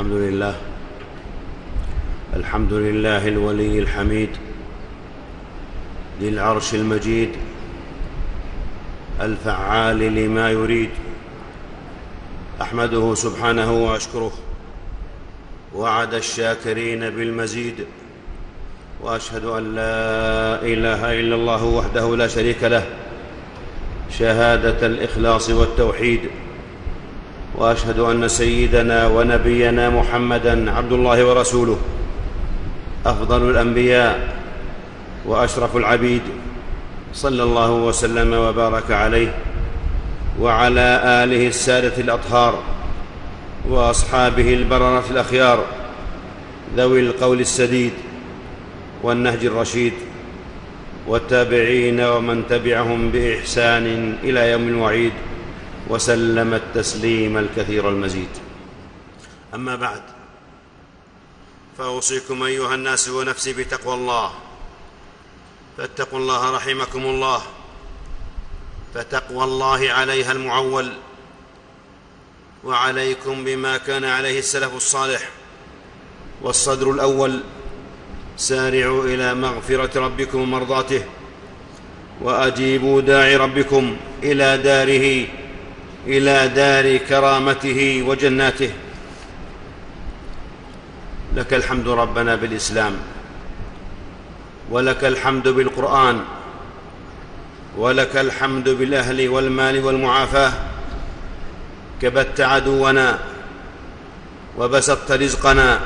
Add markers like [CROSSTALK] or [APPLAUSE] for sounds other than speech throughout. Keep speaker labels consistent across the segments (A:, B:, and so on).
A: الحمد لله. الحمد لله الولي الحميد. ذي العرش المجيد. الفعال لما يريد. أحمده سبحانه وأشكره. وعد الشاكرين بالمزيد. وأشهد أن لا إله إلا الله وحده لا شريك له. شهادة الإخلاص والتوحيد. وأشهد أن سيدنا ونبينا محمدا عبد الله ورسوله أفضل الأنبياء وأشرف العبيد صلى الله وسلم وبارك عليه وعلى آله السادة الأطهار وأصحابه البررة الأخيار ذوي القول السديد والنهج الرشيد والتابعين ومن تبعهم بإحسان إلى يوم الوعيد. وسلم التسليم الكثير المزيد. أما بعد فأوصيكم أيها الناس ونفسي بتقوى الله. فاتقوا الله رحمكم الله. فتقوى الله عليها المعول. وعليكم بما كان عليه السلف الصالح. والصدر الأول سارعوا إلى مغفرة ربكم ومرضاته. وأجيبوا داعي ربكم إلى داره. إلى دار كرامته وجناته. لك الحمد ربنا بالإسلام ولك الحمد بالقرآن ولك الحمد بالأهل والمال والمعافاة. كبت عدونا وبسطت رزقنا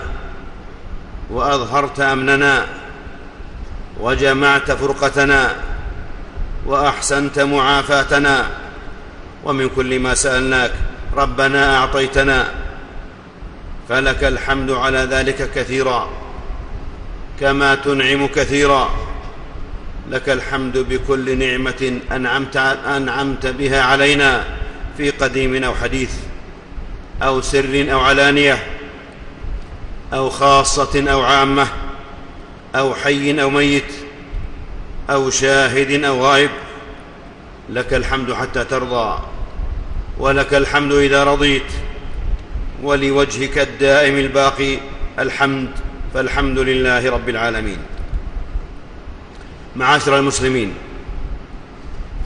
A: وأظهرت أمننا وجمعت فرقتنا وأحسنت معافاتنا. ومن كل ما سألناك ربنا أعطيتنا فلك الحمد على ذلك كثيرا كما تنعم كثيرا لك الحمد بكل نعمة أنعمت, أنعمت بها علينا في قديم أو حديث أو سر أو علانية أو خاصة أو عامة أو حي أو ميت أو شاهد أو غائب لك الحمد حتى ترضى. ولك الحمد إذا رضيت ولوجهك الدائم الباقي الحمد فالحمد لله رب العالمين. معاشر المسلمين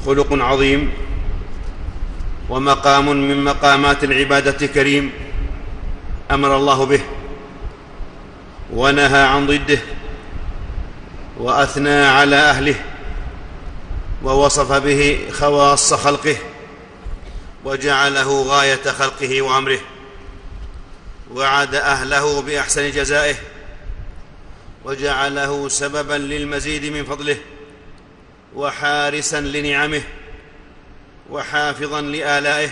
A: خلق عظيم ومقام من مقامات العبادة كريم أمر الله به ونهى عن ضده وأثنى على أهله ووصف به خواص خلقه وجعله غاية خلقه وأمره. وعد أهله بأحسن جزائه. وجعله سببا للمزيد من فضله. وحارسا لنعمه. وحافظا لآلائه.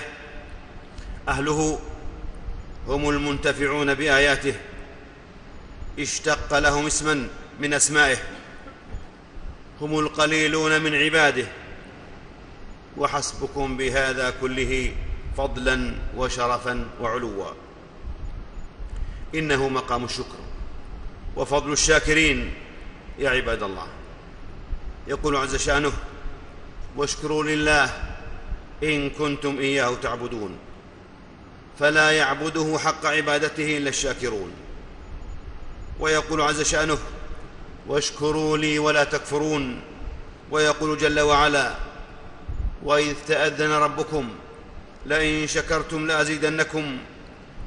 A: أهله هم المنتفعون بآياته. اشتق لهم اسما من أسمائه. هم القليلون من عباده. وحسبكم بهذا كله فضلا وشرفا وعلوا. إنه مقام الشكر وفضل الشاكرين يا عباد الله. يقول عز شأنه واشكروا لله إن كنتم إياه تعبدون فلا يعبده حق عبادته إلا الشاكرون. ويقول عز شأنه واشكروا لي ولا تكفرون. ويقول جل وعلا وإذ تأذن ربكم لئن شكرتم لأزيدنكم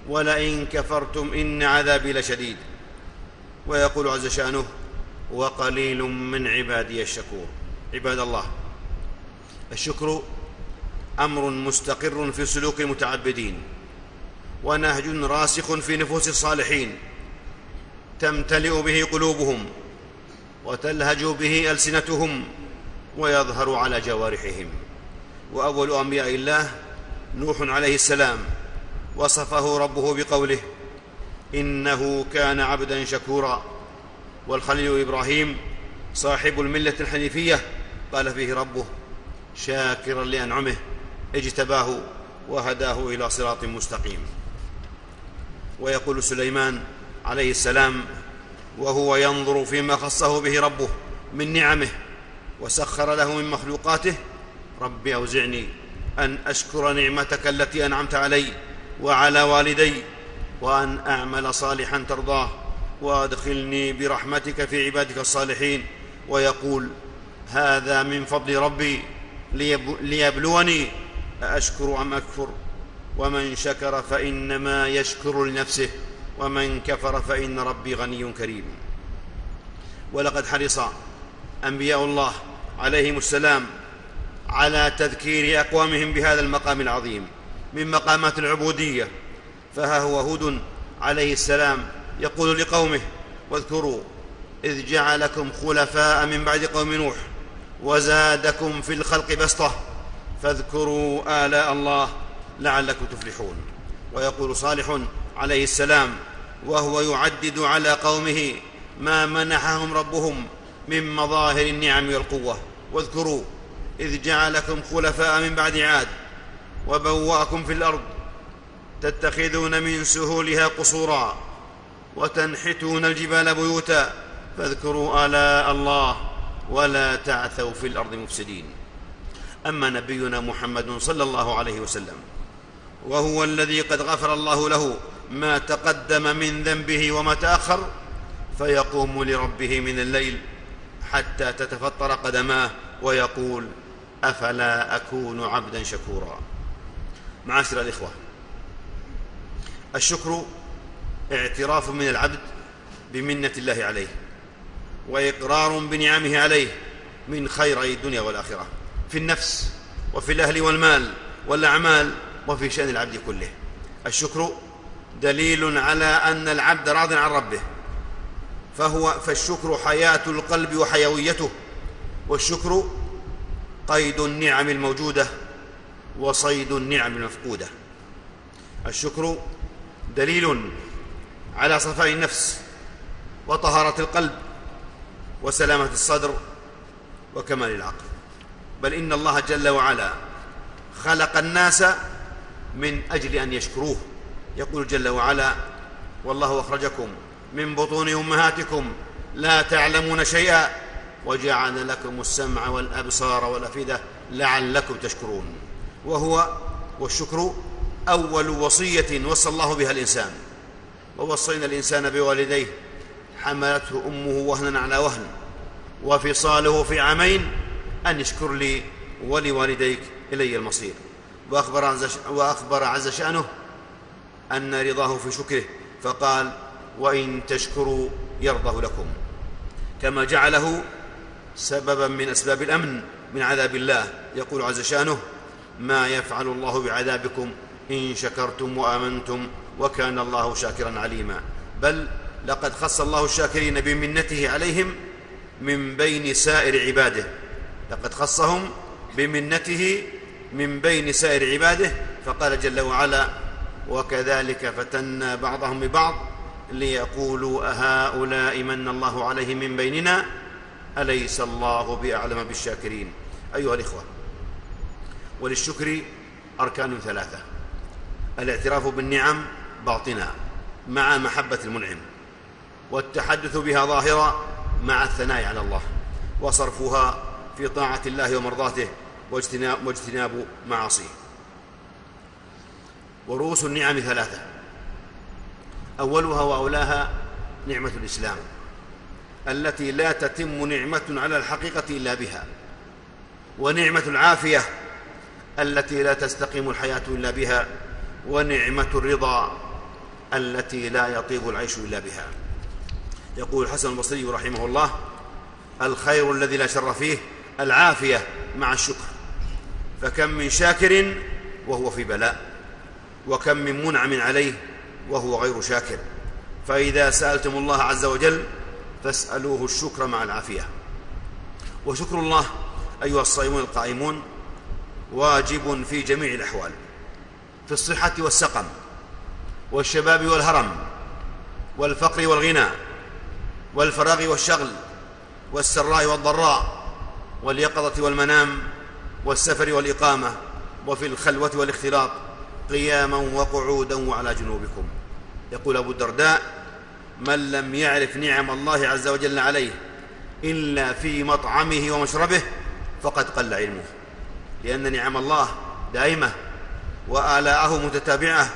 A: ولئن كفرتم إن عذابي لشديد. ويقول عز شأنه وقليل من عبادي الشكور عباد الله الشكر أمر مستقر في سلوك المتعبدين ونهج راسخ في نفوس الصالحين تمتلئ به قلوبهم وتلهج به ألسنتهم ويظهر على جوارحهم. وأول أنبياء الله نوح عليه السلام. وصفه ربه بقوله إنه كان عبدا شكورا. والخليل إبراهيم صاحب الملة الحنيفية قال فيه ربه شاكرا لأنعمه اجتباه وهداه إلى صراط مستقيم. ويقول سليمان عليه السلام وهو ينظر فيما خصه به ربه من نعمه وسخر له من مخلوقاته رب أوزعني أن أشكر نعمتك التي أنعمت علي وعلى والدي وأن أعمل صالحا ترضاه وأدخلني برحمتك في عبادك الصالحين ويقول هذا من فضل ربي ليبلوني أأشكر أم أكفر ومن شكر فإنما يشكر لنفسه ومن كفر فإن ربي غني كريم ولقد حرص أنبياء الله عليهم السلام على تذكير أقوامهم بهذا المقام العظيم من مقامات العبودية. فها هو هود عليه السلام يقول لقومه واذكروا إذ جعلكم خلفاء من بعد قوم نوح وزادكم في الخلق بسطة فاذكروا آلاء الله لعلكم تفلحون. ويقول صالح عليه السلام وهو يعدد على قومه ما منحهم ربهم من مظاهر النعم والقوة. واذكروا إذ جعلكم خلفاء من بعد عاد وبواكم في الأرض تتخذون من سهولها قصورا وتنحتون الجبال بيوتا فاذكروا آلاء الله ولا تعثوا في الأرض مفسدين. أما نبينا محمد صلى الله عليه وسلم وهو الذي قد غفر الله له ما تقدم من ذنبه وما تأخر فيقوم لربه من الليل حتى تتفطر قدماه ويقول أفلا أكون عبدا شكورا. معاشر الإخوة الشكر اعتراف من العبد بمنة الله عليه وإقرار بنعمه عليه من خيري الدنيا والآخرة في النفس وفي الأهل والمال والأعمال وفي شأن العبد كله. الشكر دليل على أن العبد راض عن ربه فهو فالشكر حياة القلب وحيويته والشكر قيد النعم الموجودة وصيد النعم المفقودة. الشكر دليل على صفاء النفس وطهارة القلب وسلامة الصدر وكمال العقل. بل إن الله جل وعلا خلق الناس من أجل أن يشكروه. يقول جل وعلا والله أخرجكم من بطون أمهاتكم لا تعلمون شيئا وجعل لكم السمع والأبصار والأفئدة لعلكم تشكرون. وهو والشكر أول وصية وصى الله بها الإنسان. ووصينا الإنسان بوالديه حملته أمه وهنا على وهن وفصاله في عامين أن اشكر لي ولوالديك إلي المصير. وأخبر عز, وأخبر عز شأنه أن رضاه في شكره فقال وإن تشكروا يرضه لكم. كما جعله سببا من أسباب الأمن من عذاب الله. يقول عز شأنه ما يفعل الله بعذابكم إن شكرتم وآمنتم وكان الله شاكرا عليما. بل لقد خص الله الشاكرين بمنته عليهم من بين سائر عباده. لقد خصهم بمنته من بين سائر عباده. فقال جل وعلا وكذلك فتنا بعضهم ببعض ليقولوا أهؤلاء من الله عليهم من بيننا أليس الله بأعلم بالشاكرين؟ أيها الإخوة وللشكر أركان ثلاثة. الاعتراف بالنعم باطنا مع محبة المنعم والتحدث بها ظاهرا مع الثناء على الله وصرفها في طاعة الله ومرضاته واجتناب, واجتناب معاصيه. ورؤوس النعم ثلاثة أولها وأولاها نعمة الإسلام. التي لا تتم نعمة على الحقيقة إلا بها ونعمة العافية التي لا تستقيم الحياة إلا بها ونعمة الرضا التي لا يطيب العيش إلا بها. يقول الحسن البصري رحمه الله الخير الذي لا شر فيه العافية مع الشكر. فكم من شاكر وهو في بلاء وكم من منعم عليه وهو غير شاكر. فإذا سألتم الله عز وجل فاسألوه الشكر مع العافية. وشكر الله أيها الصائمون القائمون واجب في جميع الأحوال في الصحة والسقم والشباب والهرم والفقر والغنى والفراغ والشغل والسراء والضراء واليقظة والمنام والسفر والإقامة وفي الخلوة والاختلاط قياما وقعودا وعلى جنوبكم. يقول أبو الدرداء من لم يعرف نعم الله عز وجل عليه إلا في مطعمه ومشربه فقد قل علمه. لأن نعم الله دائمة وآلاءه متتابعة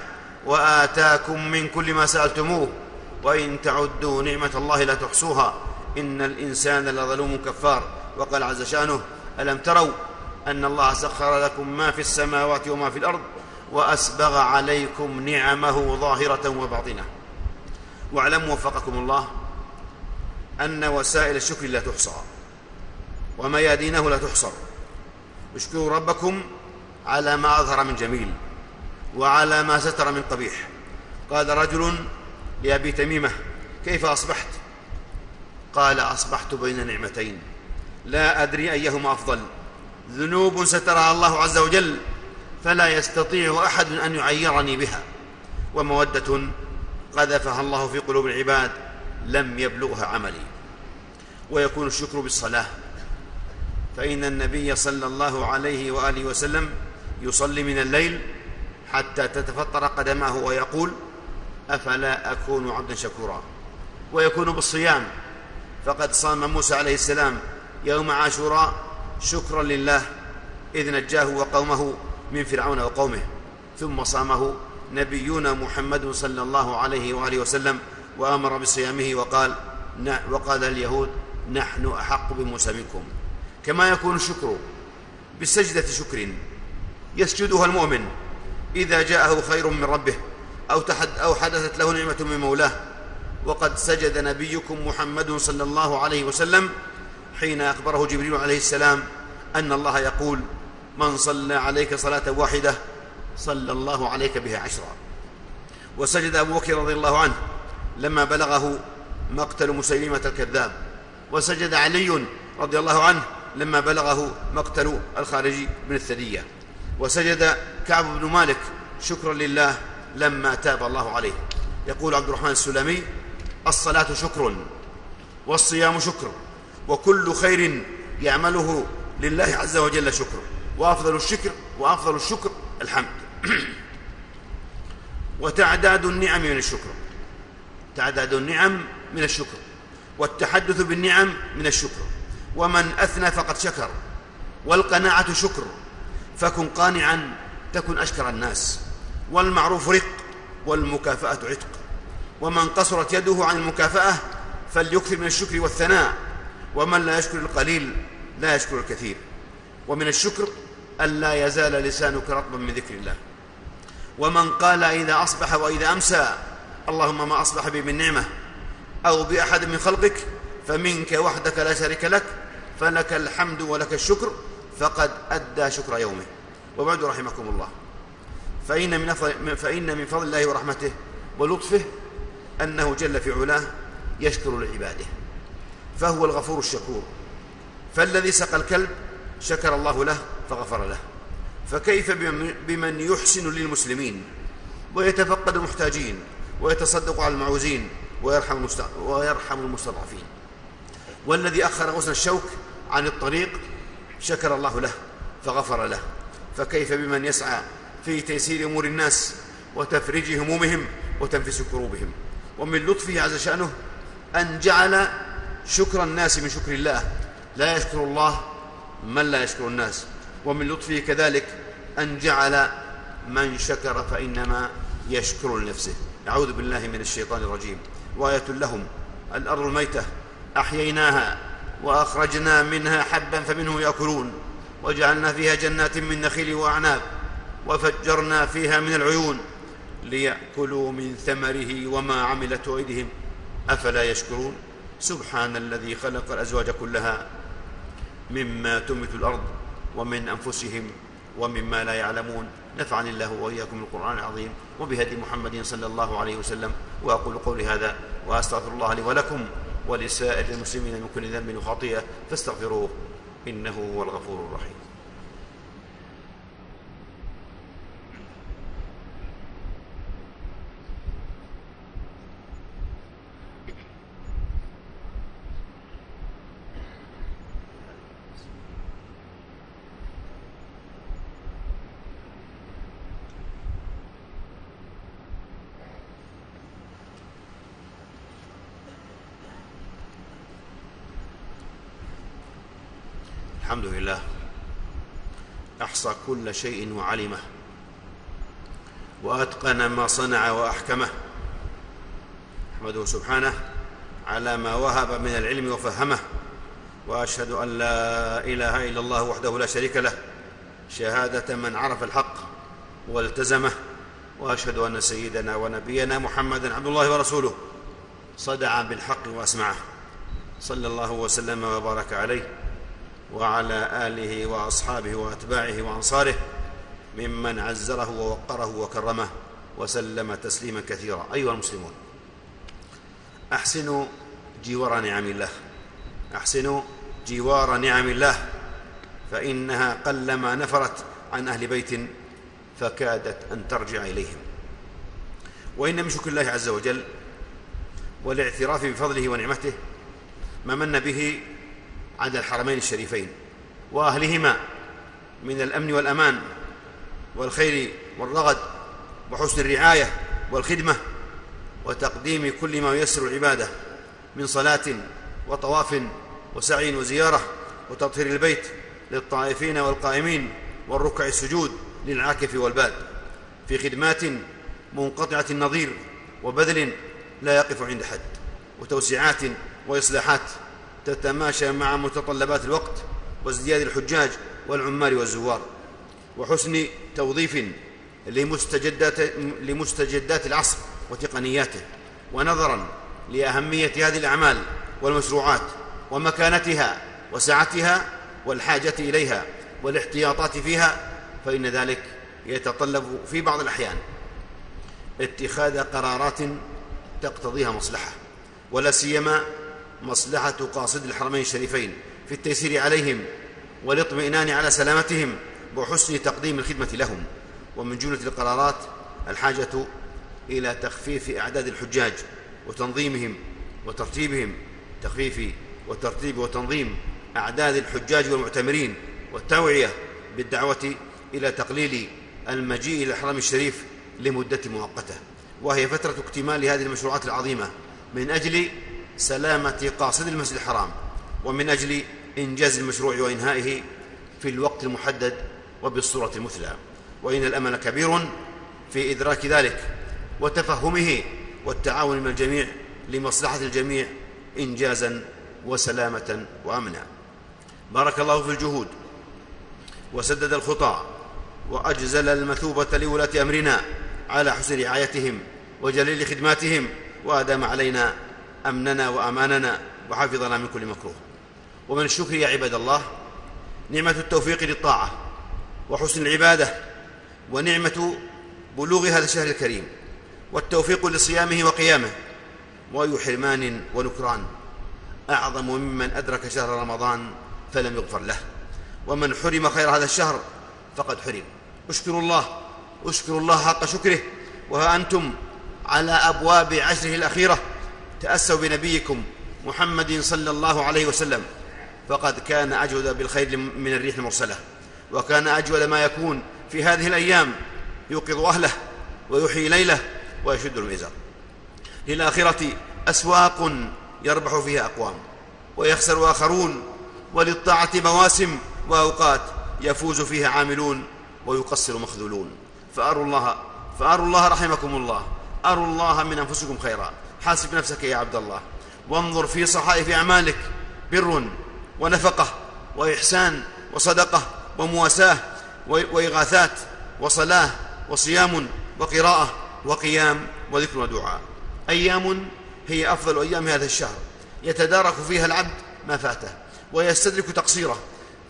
A: وآتاكم من كل ما سألتموه وإن تعدوا نعمة الله لا تحصوها. إن الإنسان لظلوم كفار. وقال عز شأنه ألم تروا أن الله سخر لكم ما في السماوات وما في الأرض وأسبغ عليكم نعمه ظاهرة وباطنة. واعلموا وفقكم الله أن وسائل الشكر لا تحصى وميادينه لا تحصر. اشكروا ربكم على ما أظهر من جميل وعلى ما ستر من قبيح. قال رجل لابي تميمة كيف أصبحت؟ قال أصبحت بين نعمتين. لا أدري أيهما أفضل. ذنوب سترها الله عز وجل فلا يستطيع أحد أن يعيرني بها. ومودة قذفها الله في قلوب العباد لم يبلغها عملي. ويكون الشكر بالصلاة. فإن النبي صلى الله عليه وآله وسلم يصلي من الليل حتى تتفطر قدماه ويقول أفلا أكون عبدا شكورا؟ ويكون بالصيام. فقد صام موسى عليه السلام يوم عاشوراء شكرا لله إذ نجاه وقومه من فرعون وقومه ثم صامه نبينا محمد صلى الله عليه وآله وسلم وأمر بصيامه وقال وقال اليهود نحن أحق بموسى منكم كما يكون الشكر بسجدة شكر يسجدها المؤمن إذا جاءه خير من ربه أو تحد أو حدثت له نعمة من مولاه. وقد سجد نبيكم محمد صلى الله عليه وسلم حين أخبره جبريل عليه السلام أن الله يقول من صلى عليك صلاة واحدة صلى الله عليك بها عشرا. وسجد أبو بكر رضي الله عنه لما بلغه مقتل مسيلمة الكذاب. وسجد علي رضي الله عنه لما بلغه مقتل الخارجي بن الثديه وسجد كعب بن مالك شكرا لله لما تاب الله عليه. يقول عبد الرحمن السلمي الصلاة شكر والصيام شكر وكل خير يعمله لله عز وجل شكر. وأفضل الشكر وأفضل الشكر الحمد. [CLEARS THROAT] وتعداد النعم من الشكر. تعداد النعم من الشكر. والتحدث بالنعم من الشكر. ومن أثنى فقد شكر. والقناعة شكر. فكن قانعا تكن أشكر الناس. والمعروف رق. والمكافأة عتق. ومن قصرت يده عن المكافأة فليكثر من الشكر والثناء. ومن لا يشكر القليل لا يشكر الكثير. ومن الشكر ألا يزال لسانك رطبا من ذكر الله. ومن قال إذا أصبح وإذا أمسى اللهم ما أصبح بي من نعمة أو بأحد من خلقك فمنك وحدك لا شريك لك فلك الحمد ولك الشكر فقد أدى شكر يومه. وبعد رحمكم الله. فإن من, فإن من فضل الله ورحمته ولطفه أنه جل في علاه يشكر لعباده. فهو الغفور الشكور. فالذي سقى الكلب شكر الله له فغفر له. فكيف بمن يحسن للمسلمين ويتفقد المحتاجين ويتصدق على المعوزين ويرحم ويرحم المستضعفين. والذي أخر غصن الشوك عن الطريق شكر الله له فغفر له. فكيف بمن يسعى في تيسير أمور الناس وتفريج همومهم وتنفيس كروبهم. ومن لطفه عز شأنه أن جعل شكر الناس من شكر الله. لا يشكر الله من لا يشكر الناس. ومن لطفه كذلك أن جعل من شكر فإنما يشكر لنفسه. أعوذ بالله من الشيطان الرجيم. وآية لهم. الأرض الميتة. أحييناها وأخرجنا منها حبا فمنه يأكلون. وجعلنا فيها جنات من نخيل وأعناب. وفجرنا فيها من العيون. ليأكلوا من ثمره وما عملت أيديهم. أفلا يشكرون؟ سبحان الذي خلق الأزواج كلها مما تنبت الأرض ومن أنفسهم ومما لا يعلمون. نفعني الله وإياكم القرآن العظيم وبهدي محمد صلى الله عليه وسلم. وأقول قولي هذا وأستغفر الله لي ولكم ولسائر المسلمين من كل ذنب وخطيئة فاستغفروه إنه هو الغفور الرحيم. الحمد لله. أحصى كل شيء وعلمه. وأتقن ما صنع وأحكمه. أحمده سبحانه على ما وهب من العلم وفهمه. وأشهد أن لا إله إلا الله وحده لا شريك له. شهادة من عرف الحق والتزمه. وأشهد أن سيدنا ونبينا محمدا عبد الله ورسوله. صدع بالحق وأسمعه. صلى الله وسلم وبارك عليه. وعلى آله وأصحابه وأتباعه وأنصاره ممن عزره ووقره وكرمه وسلم تسليما كثيرا. أيها المسلمون احسنوا جوار نعم الله. احسنوا جوار نعم الله. فإنها قلما نفرت عن أهل بيت فكادت أن ترجع إليهم. وإن من شكر الله عز وجل والاعتراف بفضله ونعمته ما من به على الحرمين الشريفين وأهلهما من الأمن والأمان والخير والرغد وحسن الرعاية والخدمة وتقديم كل ما ييسر العبادة من صلاة وطواف وسعي وزيارة وتطهير البيت للطائفين والقائمين والركع السجود للعاكف والباد في خدمات منقطعة النظير وبذل لا يقف عند حد وتوسعات وإصلاحات تتماشى مع متطلبات الوقت وازدياد الحجاج والعمال والزوار. وحسن توظيف لمستجدات, لمستجدات العصر وتقنياته. ونظرا لأهمية هذه الأعمال والمشروعات ومكانتها وسعتها والحاجة إليها والاحتياطات فيها فإن ذلك يتطلب في بعض الأحيان اتخاذ قرارات تقتضيها مصلحة ولا سيما مصلحة قاصد الحرمين الشريفين في التيسير عليهم والاطمئنان على سلامتهم وحسن تقديم الخدمة لهم. ومن جملة القرارات الحاجة إلى تخفيف أعداد الحجاج وتنظيمهم وترتيبهم. تخفيف وترتيب وتنظيم أعداد الحجاج والمعتمرين والتوعية بالدعوة إلى تقليل المجيء إلى الحرم الشريف لمدة مؤقتة. وهي فترة اكتمال هذه المشروعات العظيمة من أجل سلامة قاصد المسجد الحرام ومن أجل إنجاز المشروع وإنهائه في الوقت المحدد وبالصورة المثلى. وإن الأمل كبير في إدراك ذلك وتفهمه والتعاون من الجميع لمصلحة الجميع انجازا وسلامة وامنا. بارك الله في الجهود وسدد الخطى وأجزل المثوبة لولاة أمرنا على حسن رعايتهم وجليل خدماتهم وأدام علينا أمننا وأماننا وحفظنا من كل مكروه. ومن الشكر يا عباد الله نعمة التوفيق للطاعة وحسن العبادة ونعمة بلوغ هذا الشهر الكريم والتوفيق لصيامه وقيامه. واي حرمان ونكران. أعظم ممن أدرك شهر رمضان فلم يغفر له. ومن حرم خير هذا الشهر فقد حرم. اشكروا الله اشكروا الله حق شكره. وها أنتم على أبواب عشره الأخيرة. تأسوا بنبيكم محمد صلى الله عليه وسلم فقد كان أجود بالخير من الريح المرسلة وكان أجود ما يكون في هذه الأيام يوقظ أهله ويحيي ليله ويشد الميزان للآخرة أسواق يربح فيها أقوام ويخسر آخرون وللطاعة مواسم وأوقات يفوز فيها عاملون ويقصر مخذولون. فأروا الله فأروا الله رحمكم الله أروا الله من أنفسكم خيرا. حاسب نفسك يا عبد الله. وانظر في صحائف أعمالك بر ونفقة وإحسان وصدقة ومواساة وإغاثات وصلاة وصيام وقراءة وقيام وذكر ودعاء. أيام هي أفضل أيام هذا الشهر. يتدارك فيها العبد ما فاته ويستدرك تقصيره.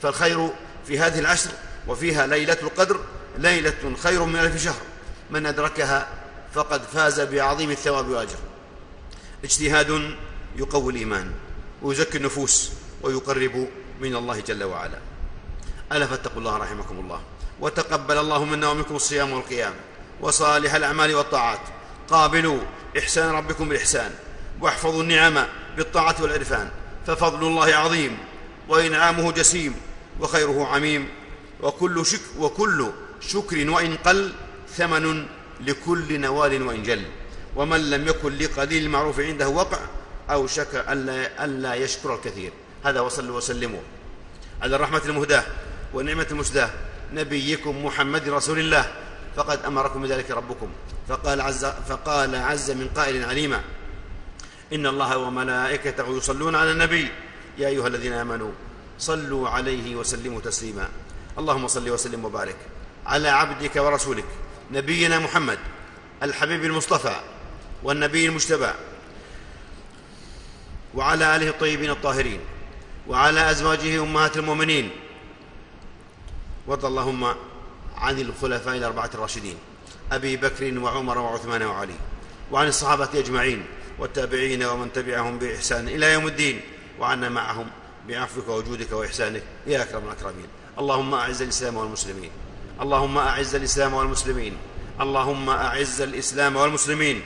A: فالخير في هذه العشر وفيها ليلة القدر ليلة خير من ألف شهر. من أدركها فقد فاز بعظيم الثواب والاجر اجتهاد يقوي الإيمان ويزكي النفوس ويقرب من الله جل وعلا. ألا فاتقوا الله رحمكم الله. وتقبل الله منا ومنكم الصيام والقيام وصالح الأعمال والطاعات. قابلوا إحسان ربكم بالإحسان واحفظوا النعم بالطاعة والعرفان. ففضل الله عظيم وإنعامه جسيم وخيره عميم. وكل شك وكل شكر وإن قل ثمن لكل نوال وإن جل. ومن لم يكن لقليل المعروف عنده وقع اوشك الا الا يشكر الكثير. هذا وصلوا وسلموا. على الرحمة المهداة والنعمه المسداه نبيكم محمد رسول الله. فقد أمركم بذلك ربكم. فقال عز, فقال عز من قائل عليما إن الله وملائكته يصلون على النبي. يا أيها الذين آمنوا صلوا عليه وسلموا تسليما. اللهم صل وسلم وبارك على عبدك ورسولك نبينا محمد الحبيب المصطفى. والنبي المجتبى. وعلى آله الطيبين الطاهرين. وعلى أزواجه أمهات المؤمنين. وارض اللهم عن الخلفاء الأربعة الراشدين. أبي بكر وعمر وعثمان وعلي. وعن الصحابة أجمعين. والتابعين ومن تبعهم بإحسان إلى يوم الدين. وعنا معهم بعفوك وجودك وإحسانك. يا أكرم الأكرمين. اللهم أعز الإسلام والمسلمين. اللهم أعز الإسلام والمسلمين. اللهم أعز الإسلام والمسلمين.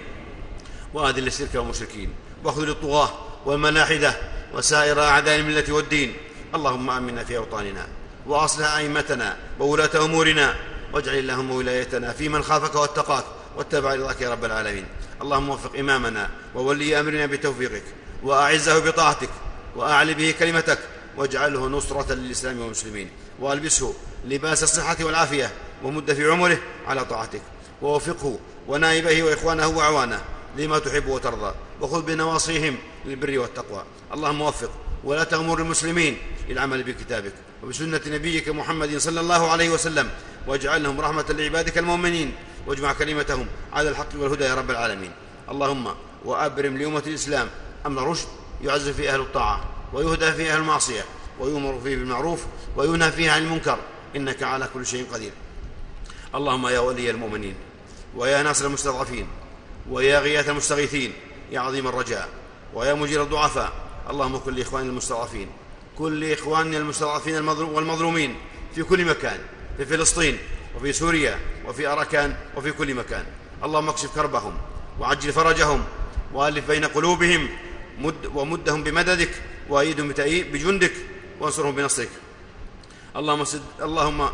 A: وأذل الشرك والمشركين واخذل الطغاة والملاحدة وسائر أعداء الملة والدين. اللهم آمنا في أوطاننا وأصلح أئمتنا وولاة أمورنا واجعل اللهم ولايتنا في من خافك واتقاك واتبع رضاك يا رب العالمين. اللهم وفق إمامنا وولي أمرنا بتوفيقك وأعزه بطاعتك وأعل به كلمتك واجعله نصرة للإسلام والمسلمين. وألبسه لباس الصحة والعافية ومد في عمره على طاعتك. ووفقه ونائبه وإخوانه وأعوانه لما تحب وترضى. وخذ بنواصيهم للبر والتقوى. اللهم وفق. ولا تغمر المسلمين للعمل بكتابك وبسنة نبيك محمد صلى الله عليه وسلم. واجعلهم رحمة لعبادك المؤمنين. واجمع كلمتهم على الحق والهدى يا رب العالمين. اللهم وأبرم لأمة الإسلام أمر رشد يعز فيه أهل الطاعة ويهدى فيه أهل المعصية ويؤمر فيه بالمعروف وينهى فيه عن المنكر. إنك على كل شيء قدير. اللهم يا ولي المؤمنين ويا ناصر المستضعفين ويا غياث المستغيثين يا عظيم الرجاء ويا مجير الضعفاء. اللهم كن لإخواننا المستضعفين. كل إخواننا المستضعفين والمظلومين في كل مكان في فلسطين وفي سوريا وفي أركان وفي كل مكان. اللهم اكشف كربهم وعجل فرجهم وألف بين قلوبهم مد ومدهم بمددك وأيدهم بجندك وانصرهم بنصرك. اللهم سد اللهم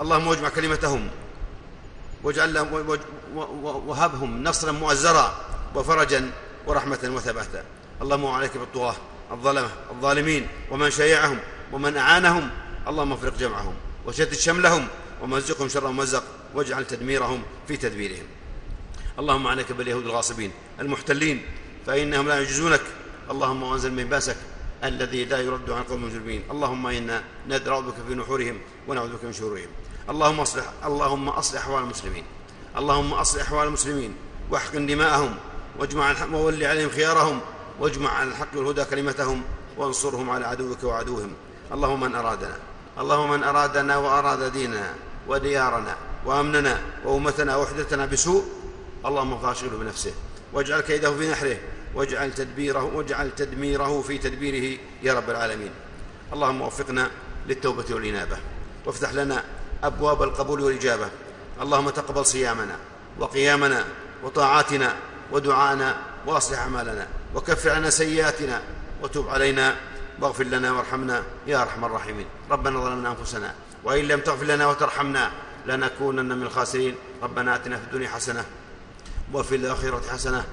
A: اللهم واجمع كلمتهم واجعل لهم وهبهم نصرا مؤزرا وفرجا ورحمة وثباتا. اللهم عليك بالطغاة الظلمة الظالمين ومن شيعهم ومن أعانهم. اللهم افرق جمعهم وشتت شملهم ومزقهم شر ممزق واجعل تدميرهم في تدبيرهم. اللهم عليك باليهود الغاصبين المحتلين فإنهم لا يعجزونك اللهم وأنزل من بأسك الذي لا يرد عن قوم المجرمين اللهم إنا ندرأ بك في نحورهم ونعوذ بك من شرورهم. اللهم اصلح اللهم اصلح أحوال المسلمين. اللهم اصلح أحوال المسلمين. واحقن دماءهم. واجمع وول عليهم خيارهم. واجمع على الحق والهدى كلمتهم. وانصرهم على عدوك وعدوهم. اللهم من أرادنا. اللهم من أرادنا وأراد ديننا وديارنا وأمننا وأمتنا ووحدتنا بسوء اللهم فاشغله بنفسه. واجعل كيده في نحره. واجعل تدبيره واجعل تدميره في تدبيره يا رب العالمين. اللهم وفقنا للتوبة والإنابة. وافتح لنا أبواب القبول والإجابة. اللهم تقبل صيامنا وقيامنا وطاعاتنا ودعانا وأصلح أعمالنا وكفر عنا سيئاتنا وتب علينا. واغفر لنا وارحمنا يا أرحم الراحمين. ربنا ظلمنا أنفسنا وإن لم تغفر لنا وترحمنا لنكونن من الخاسرين. ربنا آتنا في الدنيا حسنة وفي الآخرة حسنة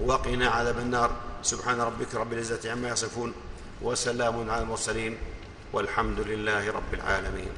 A: وقنا عذاب النار. سبحان ربك رب العزة عما يصفون وسلام على المرسلين والحمد لله رب العالمين.